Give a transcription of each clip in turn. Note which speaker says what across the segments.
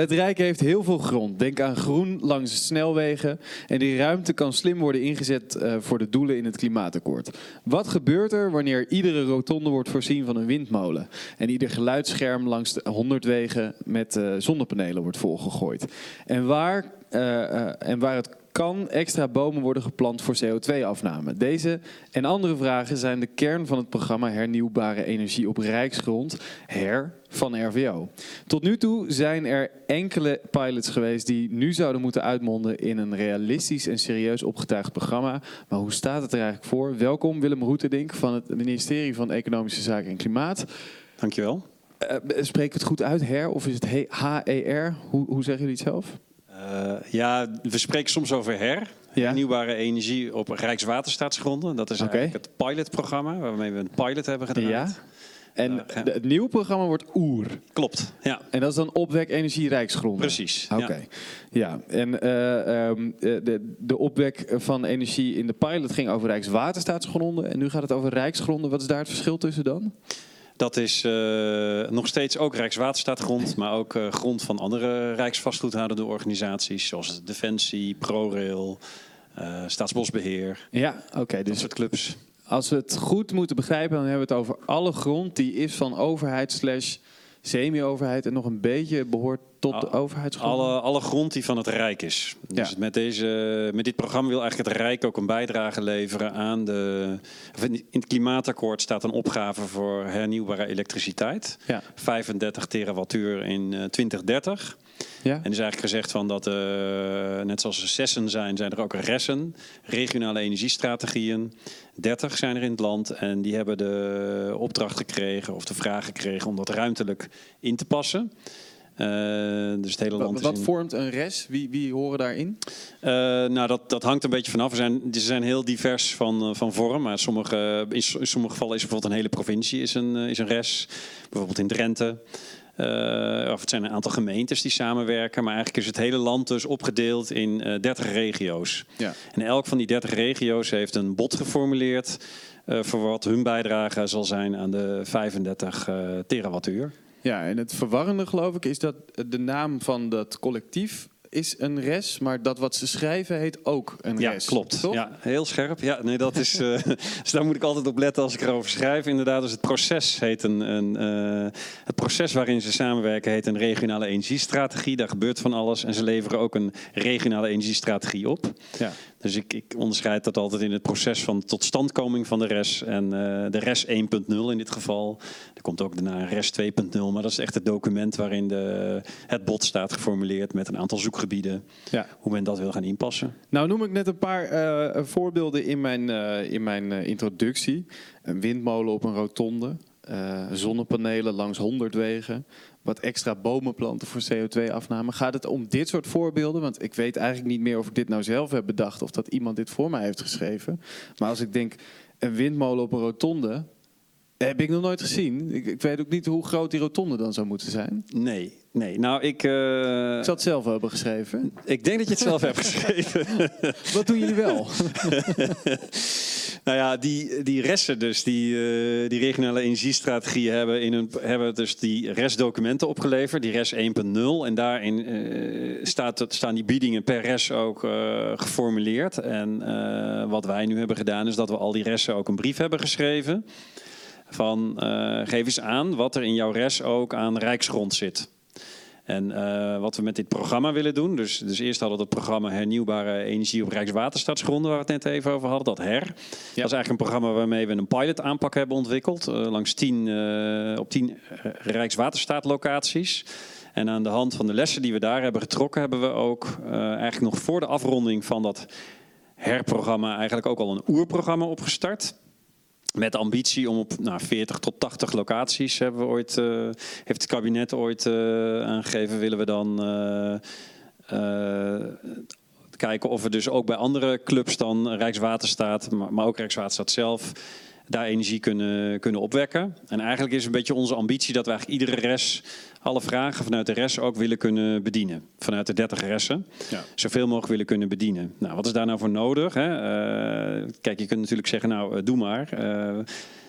Speaker 1: Het Rijk heeft heel veel grond. Denk aan groen langs snelwegen. En die ruimte kan slim worden ingezet eh, voor de doelen in het klimaatakkoord. Wat gebeurt er wanneer iedere rotonde wordt voorzien van een windmolen? En ieder geluidsscherm langs de 100 wegen met eh, zonnepanelen wordt volgegooid? En waar, eh, en waar het kan extra bomen worden geplant voor CO2-afname? Deze en andere vragen zijn de kern van het programma Hernieuwbare Energie op Rijksgrond, HER, van RVO. Tot nu toe zijn er enkele pilots geweest die nu zouden moeten uitmonden in een realistisch en serieus opgetuigd programma. Maar hoe staat het er eigenlijk voor? Welkom Willem Roeterdink van het ministerie van Economische Zaken en Klimaat.
Speaker 2: Dankjewel.
Speaker 1: Uh, spreek ik het goed uit, HER, of is het HER? Hoe, hoe zeggen jullie het zelf?
Speaker 2: Uh, ja, we spreken soms over HER, ja. hernieuwbare energie op Rijkswaterstaatsgronden. Dat is okay. eigenlijk het pilotprogramma waarmee we een pilot hebben gedaan.
Speaker 1: Ja. En uh, het nieuwe programma wordt OER.
Speaker 2: Klopt, ja.
Speaker 1: En dat is dan opwek energie rijksgronden?
Speaker 2: Precies,
Speaker 1: Oké. Okay. Ja. ja, en uh, um, de, de opwek van energie in de pilot ging over Rijkswaterstaatsgronden. En nu gaat het over rijksgronden. Wat is daar het verschil tussen dan?
Speaker 2: Dat is uh, nog steeds ook Rijkswaterstaatgrond, maar ook uh, grond van andere rijksvastgoedhoudende organisaties, zoals Defensie, ProRail, uh, Staatsbosbeheer.
Speaker 1: Ja, oké. Okay,
Speaker 2: dus dat soort clubs.
Speaker 1: Als we het goed moeten begrijpen, dan hebben we het over alle grond die is van overheid slash semi-overheid en nog een beetje behoort tot de overheidsgrond?
Speaker 2: Alle, alle grond die van het Rijk is. Dus ja. met, deze, met dit programma wil eigenlijk het Rijk ook een bijdrage leveren aan de... In het klimaatakkoord staat een opgave voor hernieuwbare elektriciteit. Ja. 35 terawattuur in 2030. Ja. En is eigenlijk gezegd van dat, uh, net zoals er zessen zijn, zijn er ook ressen. Regionale energiestrategieën. 30 zijn er in het land en die hebben de opdracht gekregen of de vraag gekregen om dat ruimtelijk in te passen. Uh, dus het hele land
Speaker 1: wat wat vormt een res? Wie, wie horen daarin?
Speaker 2: Uh, nou, dat, dat hangt een beetje vanaf. We zijn, ze zijn heel divers van, van vorm. Maar sommige, in, in sommige gevallen is bijvoorbeeld een hele provincie is een, is een res. Bijvoorbeeld in Drenthe. Uh, of het zijn een aantal gemeentes die samenwerken. Maar eigenlijk is het hele land dus opgedeeld in uh, 30 regio's. Ja. En elk van die 30 regio's heeft een bod geformuleerd... Uh, voor wat hun bijdrage zal zijn aan de 35 terawattuur.
Speaker 1: Ja, en het verwarrende geloof ik is dat de naam van dat collectief is een res, maar dat wat ze schrijven heet ook een
Speaker 2: ja,
Speaker 1: res.
Speaker 2: Klopt.
Speaker 1: Toch?
Speaker 2: Ja, heel scherp. Ja, nee, dat is, uh, dus daar moet ik altijd op letten als ik erover schrijf. Inderdaad, dus het proces heet een, een uh, het proces waarin ze samenwerken heet een regionale energiestrategie. Daar gebeurt van alles en ze leveren ook een regionale energiestrategie op. Ja. Dus ik, ik onderscheid dat altijd in het proces van totstandkoming van de RES. En uh, de RES 1.0 in dit geval. Er komt ook daarna een RES 2.0. Maar dat is echt het document waarin de, het bod staat geformuleerd met een aantal zoekgebieden. Ja. Hoe men dat wil gaan inpassen.
Speaker 1: Nou noem ik net een paar uh, voorbeelden in mijn, uh, in mijn introductie. Een windmolen op een rotonde. Zonnepanelen langs 100 wegen, wat extra bomen planten voor CO2-afname. Gaat het om dit soort voorbeelden? Want ik weet eigenlijk niet meer of ik dit nou zelf heb bedacht of dat iemand dit voor mij heeft geschreven. Maar als ik denk, een windmolen op een rotonde, heb ik nog nooit gezien. Ik, ik weet ook niet hoe groot die rotonde dan zou moeten zijn.
Speaker 2: Nee, nee. Nou, ik... Uh...
Speaker 1: Ik zou het zelf hebben geschreven.
Speaker 2: Ik denk dat je het zelf hebt geschreven.
Speaker 1: wat doen jullie wel?
Speaker 2: Nou ja, die, die resten dus, die, uh, die regionale energiestrategieën hebben, in hun, hebben dus die restdocumenten opgeleverd, die RES 1.0. En daarin uh, staat, staan die biedingen per res ook geformuleerd. En wat wij nu hebben gedaan is dat we al die resten ook een brief hebben geschreven. Van geef eens aan wat er in jouw res ook aan rijksgrond zit. En uh, wat we met dit programma willen doen, dus, dus eerst hadden we het programma Hernieuwbare Energie op Rijkswaterstaatsgronden, waar we het net even over hadden, dat HER. Ja. Dat is eigenlijk een programma waarmee we een pilot aanpak hebben ontwikkeld, uh, langs tien, uh, op tien Rijkswaterstaatlocaties. En aan de hand van de lessen die we daar hebben getrokken, hebben we ook eigenlijk nog voor de afronding van dat HER-programma eigenlijk ook al een oerprogramma opgestart. Met ambitie om op nou, 40 tot 80 locaties hebben we ooit, uh, heeft het kabinet ooit uh, aangegeven, willen we dan uh, kijken of we dus ook bij andere clubs dan Rijkswaterstaat, maar ook Rijkswaterstaat zelf, daar energie kunnen, kunnen opwekken. En eigenlijk is een beetje onze ambitie dat we eigenlijk iedere res, alle vragen vanuit de res ook willen kunnen bedienen. Vanuit de 30 ressen. Ja. Zoveel mogelijk willen kunnen bedienen. Nou, wat is daar nou voor nodig? Hè? Uh, kijk, je kunt natuurlijk zeggen, nou, uh, doe maar.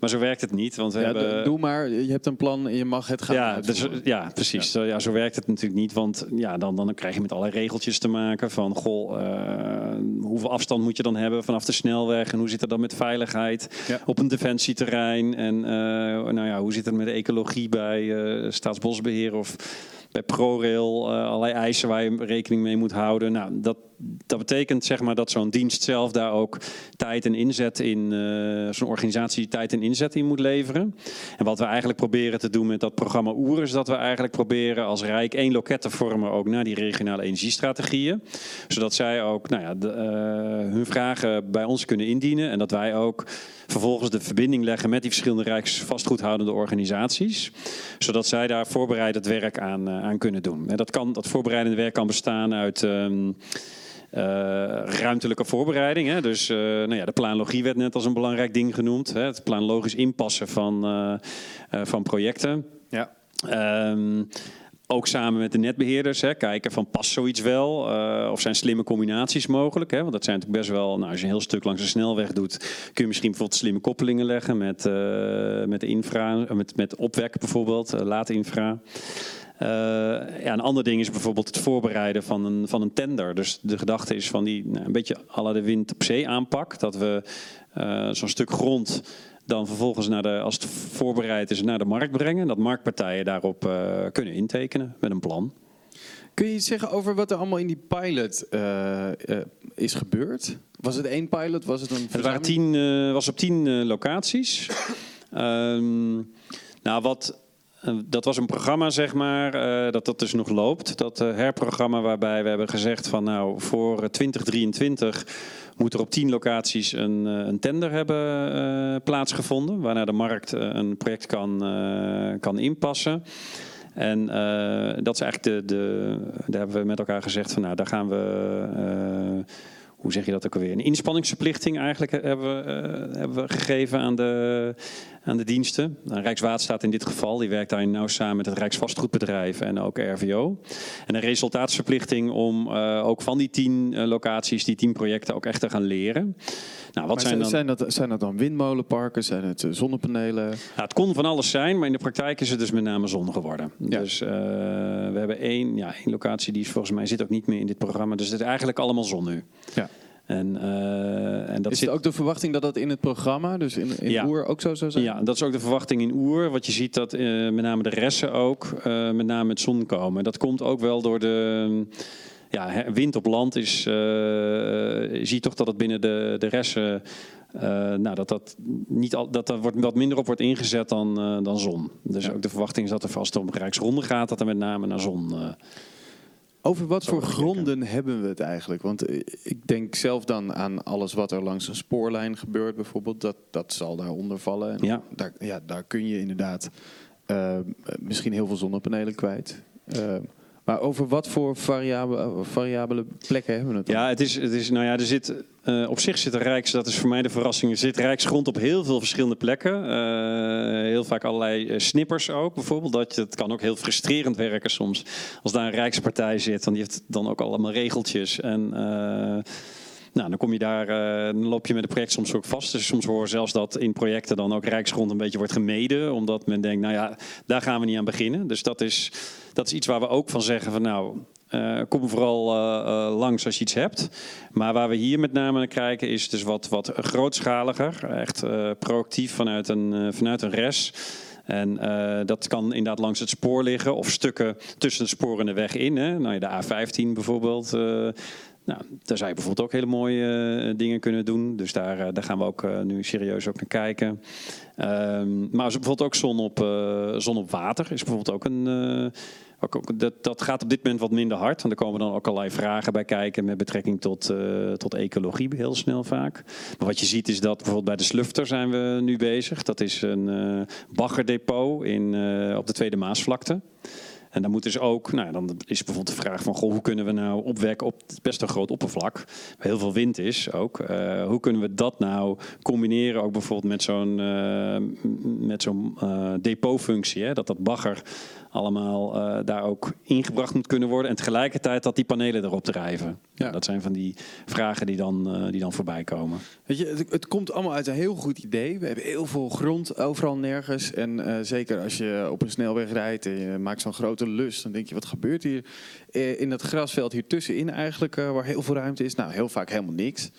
Speaker 2: Maar zo werkt het niet, want we
Speaker 1: Ja,
Speaker 2: hebben...
Speaker 1: Doe maar, je hebt een plan en je mag het gaan
Speaker 2: Ja, dus, ja, precies. Zo, Ja. zo werkt het natuurlijk niet. Want ja, dan, dan krijg je met allerlei regeltjes te maken. Van goh, eh, hoeveel afstand moet je dan hebben vanaf de snelweg? En hoe zit het dan met veiligheid
Speaker 1: Ja.
Speaker 2: op een defensieterrein? En eh, nou ja, hoe zit het met de ecologie bij eh, Staatsbosbeheer of bij ProRail? allerlei eisen waar je rekening mee moet houden. Nou, dat, dat betekent zeg maar dat zo'n dienst zelf daar ook tijd en inzet in, eh, zo'n organisatie tijd en inzet in moet leveren. En wat we eigenlijk proberen te doen met dat programma Oer is dat we eigenlijk proberen als Rijk één loket te vormen ook naar die regionale energiestrategieën. Zodat zij ook nou ja, eh, hun vragen bij ons kunnen indienen en dat wij ook vervolgens de verbinding leggen met die verschillende rijksvastgoedhoudende organisaties. Zodat zij daar voorbereidend werk aan, eh, aan kunnen doen. En dat, kan, dat voorbereidende werk kan bestaan uit. ehm, eh, ruimtelijke voorbereiding. Hè? Dus eh, nou ja, de planologie werd net als een belangrijk ding genoemd. Hè? Het planologisch inpassen van, eh, eh, van projecten.
Speaker 1: Ja.
Speaker 2: Ehm, ook samen met de netbeheerders hè, kijken van past zoiets wel? Eh, of zijn slimme combinaties mogelijk? Hè? Want dat zijn natuurlijk best wel, nou, als je een heel stuk langs de snelweg doet, kun je misschien bijvoorbeeld slimme koppelingen leggen met, eh, met infra, eh, met, met opwek bijvoorbeeld, uh, late infra. Uh, ja, een ander ding is bijvoorbeeld het voorbereiden van een, van een tender. Dus de gedachte is van die nou, een beetje alle de wind op zee aanpak. Dat we uh, zo'n stuk grond dan vervolgens naar de, als het voorbereid is, naar de markt brengen. Dat marktpartijen daarop uh, kunnen intekenen met een plan.
Speaker 1: Kun je iets zeggen over wat er allemaal in die pilot uh, uh, is gebeurd? Was het één pilot? Was het een
Speaker 2: Het waren tien, was op tien locaties. um, nou, wat dat was een programma, zeg maar, uh, dat dat dus nog loopt. Dat uh, herprogramma waarbij we hebben gezegd van nou, voor 2023 moet er op tien locaties een, een tender hebben plaatsgevonden. Waarna de markt een project kan, kan inpassen. En dat is eigenlijk de, de, daar hebben we met elkaar gezegd van nou, daar gaan we hoe zeg je dat ook alweer? Een inspanningsverplichting eigenlijk hebben hebben we gegeven aan de, aan de diensten. Nou, Rijkswaterstaat in dit geval, die werkt daarin nauw samen met het Rijksvastgoedbedrijf en ook RVO. En een resultaatsverplichting om uh, ook van die tien uh, locaties, die tien projecten ook echt te gaan leren.
Speaker 1: Nou, wat zijn, dan... zijn, dat, zijn dat dan windmolenparken? Zijn het eh, zonnepanelen?
Speaker 2: Nou, het kon van alles zijn, maar in de praktijk is het dus met name zon geworden. Ja. Dus we hebben één, ja, één locatie die is volgens mij zit ook niet meer in dit programma. Dus het is eigenlijk allemaal zon nu.
Speaker 1: Ja.
Speaker 2: En, uh, en dat
Speaker 1: is
Speaker 2: zit...
Speaker 1: het ook de verwachting dat dat in het programma, dus in, in
Speaker 2: ja.
Speaker 1: Oer, ook zo zou zijn?
Speaker 2: Ja, dat is ook de verwachting in Oer. Wat je ziet dat uh, met name de ressen ook uh, met name met zon komen. Dat komt ook wel door de ja, wind op land. Is, je ziet toch dat het binnen de, de ressen nou, dat dat niet al, dat er wordt wat minder op wordt ingezet dan, dan zon. Dus ja. ook de verwachting is dat er vast om Rijksronde gaat, dat er met name naar zon.
Speaker 1: Over wat voor gronden hebben we het eigenlijk? Want eh, ik denk zelf dan aan alles wat er langs een spoorlijn gebeurt, bijvoorbeeld. Dat, dat zal daaronder vallen. En
Speaker 2: ja.
Speaker 1: Daar, ja, daar kun je inderdaad uh, misschien heel veel zonnepanelen kwijt. Uh, maar over wat voor variabele, variabele plekken hebben we het dan?
Speaker 2: Ja, het is, het is, nou ja, er zit, uh, op zich zit er Rijks, dat is voor mij de verrassing, er zit Rijksgrond op heel veel verschillende plekken. Uh, heel vaak allerlei uh, snippers ook, bijvoorbeeld. Dat, het kan ook heel frustrerend werken soms, als daar een Rijkspartij zit. Want die heeft dan ook allemaal regeltjes. En nou, dan kom je daar, dan loop je met het project soms ook vast. Dus soms hoor zelfs dat in projecten dan ook Rijksgrond een beetje wordt gemeden. Omdat men denkt, nou ja, daar gaan we niet aan beginnen. Dus dat is, dat is iets waar we ook van zeggen van nou, uh, kom vooral uh, langs als je iets hebt. Maar waar we hier met name naar kijken is dus wat, wat grootschaliger. Echt proactief vanuit een, vanuit een res. En dat kan inderdaad langs het spoor liggen of stukken tussen de sporen en de weg in. Hè. Nou, de A15 bijvoorbeeld. Nou, daar zou je bijvoorbeeld ook hele mooie uh, dingen kunnen doen. Dus daar, daar gaan we ook nu serieus ook naar kijken. Um, maar bijvoorbeeld ook zon op, zon op water is bijvoorbeeld ook een... Ook, dat, dat, gaat op dit moment wat minder hard. Want er komen dan ook allerlei vragen bij kijken met betrekking tot, tot ecologie heel snel vaak. Maar wat je ziet is dat bijvoorbeeld bij de Slufter zijn we nu bezig. Dat is een baggerdepot in, op de Tweede Maasvlakte. En dan moet dus ook, nou, dan is bijvoorbeeld de vraag van, goh, hoe kunnen we nou opwekken op best een groot oppervlak, waar heel veel wind is ook. Uh, hoe kunnen we dat nou combineren ook bijvoorbeeld met zo'n uh, met zo'n uh, depotfunctie, hè? dat dat bagger allemaal daar ook ingebracht moet kunnen worden en tegelijkertijd dat die panelen erop drijven. Ja. Dat zijn van die vragen die dan, uh, die dan voorbij komen.
Speaker 1: Weet je, het, het, komt allemaal uit een heel goed idee. We hebben heel veel grond overal nergens. En uh, zeker als je op een snelweg rijdt en je maakt zo'n grote lus, dan denk je, wat gebeurt hier uh, in dat grasveld hier tussenin eigenlijk, waar heel veel ruimte is? Nou, heel vaak helemaal niks.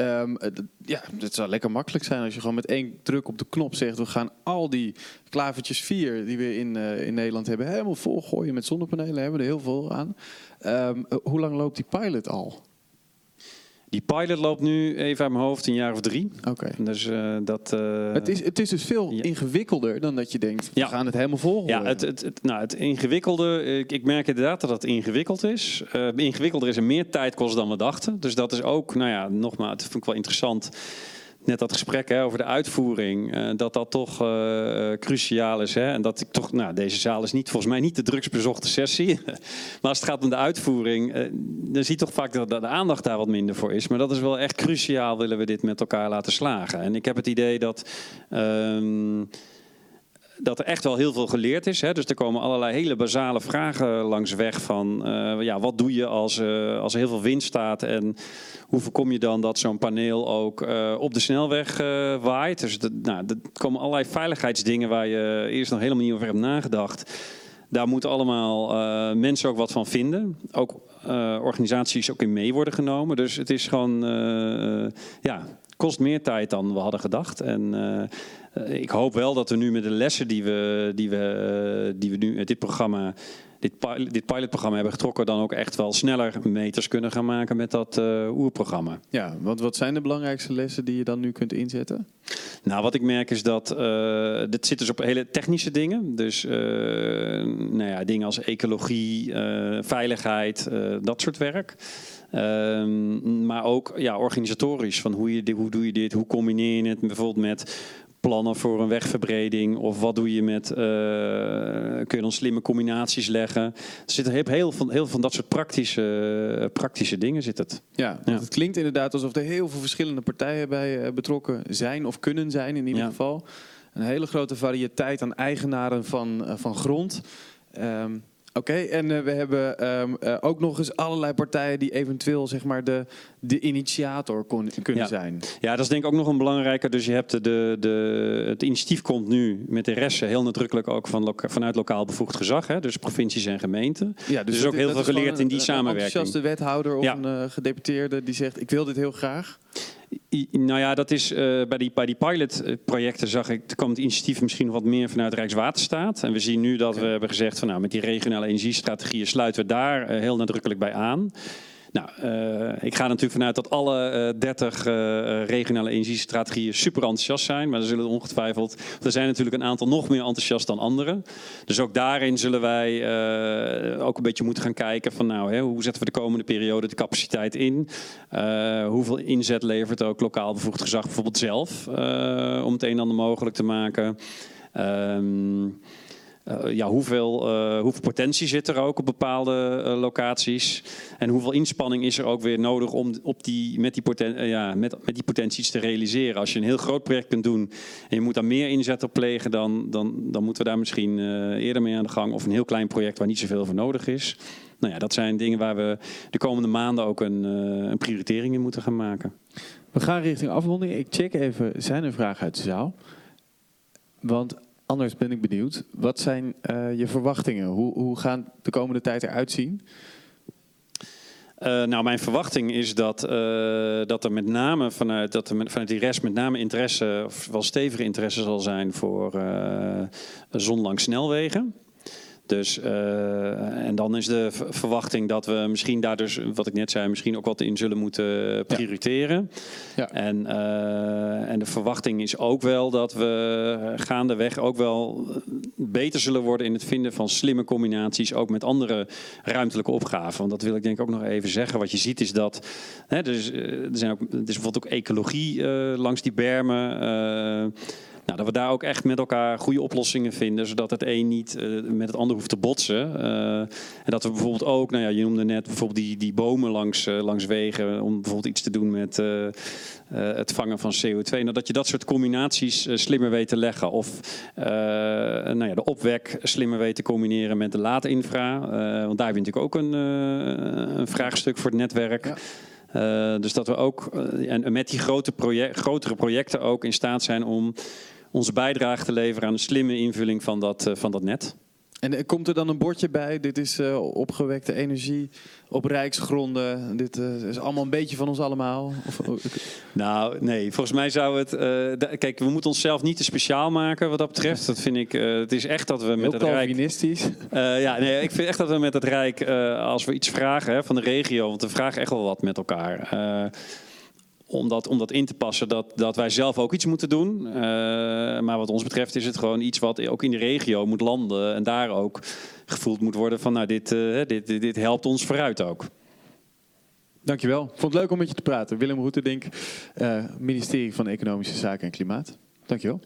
Speaker 1: Um, ja, het zou lekker makkelijk zijn als je gewoon met één druk op de knop zegt: we gaan al die klavertjes 4 die we in, uh, in Nederland hebben helemaal vol gooien met zonnepanelen. Hebben we er heel veel aan. Um, hoe lang loopt die pilot al?
Speaker 2: Die pilot loopt nu even uit mijn hoofd een jaar of drie.
Speaker 1: Oké.
Speaker 2: Dus uh, dat. Uh,
Speaker 1: het, is, het is dus veel ja. ingewikkelder dan dat je denkt. We
Speaker 2: ja.
Speaker 1: gaan het helemaal volgen.
Speaker 2: Ja, het, het, het, nou, het ingewikkelde. Ik, ik merk inderdaad dat het ingewikkeld is. Uh, ingewikkelder is en meer tijd kost dan we dachten. Dus dat is ook, nou ja, nogmaals, dat vind ik wel interessant net dat gesprek hè, over de uitvoering, uh, dat dat toch uh, cruciaal is. Hè? En dat ik toch, nou, deze zaal is niet, volgens mij niet de drugsbezochte sessie. maar als het gaat om de uitvoering, dan zie je toch vaak dat de aandacht daar wat minder voor is. Maar dat is wel echt cruciaal, willen we dit met elkaar laten slagen. En ik heb het idee dat. Um, dat er echt wel heel veel geleerd is. Hè? Dus er komen allerlei hele basale vragen langs weg van uh, ja, wat doe je als, uh, als er heel veel wind staat en hoe voorkom je dan dat zo'n paneel ook uh, op de snelweg waait. Dus nou, er komen allerlei veiligheidsdingen waar je eerst nog helemaal niet over hebt nagedacht. Daar moeten allemaal mensen ook wat van vinden. Ook organisaties ook in mee worden genomen. Dus het is gewoon, ja, kost meer tijd dan we hadden gedacht. En ik hoop wel dat we nu met de lessen die we, die we, uh, die we nu dit programma, dit, pilot, dit pilotprogramma hebben getrokken, dan ook echt wel sneller meters kunnen gaan maken met dat uh, oerprogramma.
Speaker 1: Ja, want wat zijn de belangrijkste lessen die je dan nu kunt inzetten?
Speaker 2: Nou, wat ik merk is dat dit zit dus op hele technische dingen. Dus nou ja, dingen als ecologie, veiligheid, dat soort werk. Um, maar ook ja, organisatorisch, van hoe, je, hoe doe je dit, hoe combineer je het bijvoorbeeld met plannen voor een wegverbreding? Of wat doe je met, uh, kun je dan slimme combinaties leggen? Er zitten heel, heel, veel, heel veel van dat soort praktische, praktische dingen zit het.
Speaker 1: Ja, ja, het klinkt inderdaad alsof er heel veel verschillende partijen bij uh, betrokken zijn of kunnen zijn in ieder ja. geval. Een hele grote variëteit aan eigenaren van, van grond. Um, Oké, okay, en uh, we hebben um, uh, ook nog eens allerlei partijen die eventueel zeg maar, de, de initiator kon, kunnen
Speaker 2: ja.
Speaker 1: zijn.
Speaker 2: Ja, dat is denk ik ook nog een belangrijke. Dus je hebt de, de, de, het initiatief komt nu met de resten heel nadrukkelijk ook van loka, vanuit lokaal bevoegd gezag. Hè, dus provincies en gemeenten.
Speaker 1: Ja, dus,
Speaker 2: dus ook heel veel geleerd in die
Speaker 1: een,
Speaker 2: samenwerking.
Speaker 1: Een enthousiaste wethouder of ja. een uh, gedeputeerde die zegt ik wil dit heel graag.
Speaker 2: I, nou ja, dat is uh, bij die, bij die pilotprojecten zag ik, kwam het initiatief misschien wat meer vanuit Rijkswaterstaat. En we zien nu dat okay. we hebben gezegd van nou, met die regionale energiestrategieën sluiten we daar uh, heel nadrukkelijk bij aan. Nou, uh, ik ga natuurlijk vanuit dat alle uh, 30 uh, regionale energiestrategieën super enthousiast zijn. Maar er zullen ongetwijfeld. Er zijn natuurlijk een aantal nog meer enthousiast dan anderen. Dus ook daarin zullen wij ook een beetje moeten gaan kijken van nou, hè, hoe zetten we de komende periode de capaciteit in? Hoeveel inzet levert ook lokaal bevoegd gezag bijvoorbeeld zelf om het een en ander mogelijk te maken? Uh, ja, hoeveel, uh, hoeveel potentie zit er ook op bepaalde uh, locaties? En hoeveel inspanning is er ook weer nodig om op die, met, die poten, ja, met, met die potenties te realiseren? Als je een heel groot project kunt doen en je moet daar meer inzet op plegen, dan, dan, dan moeten we daar misschien eerder mee aan de gang. Of een heel klein project waar niet zoveel voor nodig is. Nou ja, dat zijn dingen waar we de komende maanden ook een, een prioritering in moeten gaan maken.
Speaker 1: We gaan richting afronding. Ik check even, zijn er vragen uit de zaal? Want Anders ben ik benieuwd. Wat zijn uh, je verwachtingen? Hoe, hoe gaan de komende tijd eruit zien?
Speaker 2: Uh, nou, mijn verwachting is dat, uh, dat er met name vanuit, dat er vanuit die rest met name interesse, of wel stevige interesse zal zijn voor zonlangs snelwegen. Dus, uh, en dan is de verwachting dat we misschien daar dus, wat ik net zei, misschien ook wat in zullen moeten prioriteren.
Speaker 1: Ja.
Speaker 2: En, uh, en de verwachting is ook wel dat we gaandeweg ook wel beter zullen worden in het vinden van slimme combinaties, ook met andere ruimtelijke opgaven. Want dat wil ik denk ik ook nog even zeggen. Wat je ziet is dat, hè, dus, er, zijn ook, er is bijvoorbeeld ook ecologie uh, langs die bermen. Nou, dat we daar ook echt met elkaar goede oplossingen vinden, zodat het een niet eh, met het ander hoeft te botsen. Eh, en dat we bijvoorbeeld ook, nou ja, je noemde net bijvoorbeeld die, die bomen langs, eh, langs wegen, om bijvoorbeeld iets te doen met het vangen van CO2. Nou, dat je dat soort combinaties slimmer weet te leggen. Of nou ja, de opwek slimmer weet te combineren met de laadinfra. Want daar heb je natuurlijk ook een, een vraagstuk voor het netwerk.
Speaker 1: Ja.
Speaker 2: Dus dat we ook en met die grote project, grotere projecten ook in staat zijn om onze bijdrage te leveren aan een slimme invulling van dat, eh, van dat net.
Speaker 1: En eh, komt er dan een bordje bij? Dit is eh, opgewekte energie op rijksgronden. Dit is allemaal een beetje van ons allemaal. Of, oh,
Speaker 2: Nou, nee, volgens mij zou het. kijk, we moeten onszelf niet te speciaal maken wat dat betreft. Dat vind ik. het is echt dat we met
Speaker 1: heel
Speaker 2: het Rijk.
Speaker 1: Calvinistisch.
Speaker 2: Eh, ja, nee, ik vind echt dat we met het Rijk, als we iets vragen hè, van de regio, want we vragen echt wel wat met elkaar. Om, dat, om dat in te passen, dat, dat wij zelf ook iets moeten doen. Eh, maar wat ons betreft is het gewoon iets wat ook in de regio moet landen. En daar ook gevoeld moet worden van, nou, dit, eh, dit, dit, dit helpt ons vooruit ook.
Speaker 1: Dankjewel. Vond het leuk om met je te praten. Willem Roeterdink, eh ministerie van Economische Zaken en Klimaat. Dankjewel.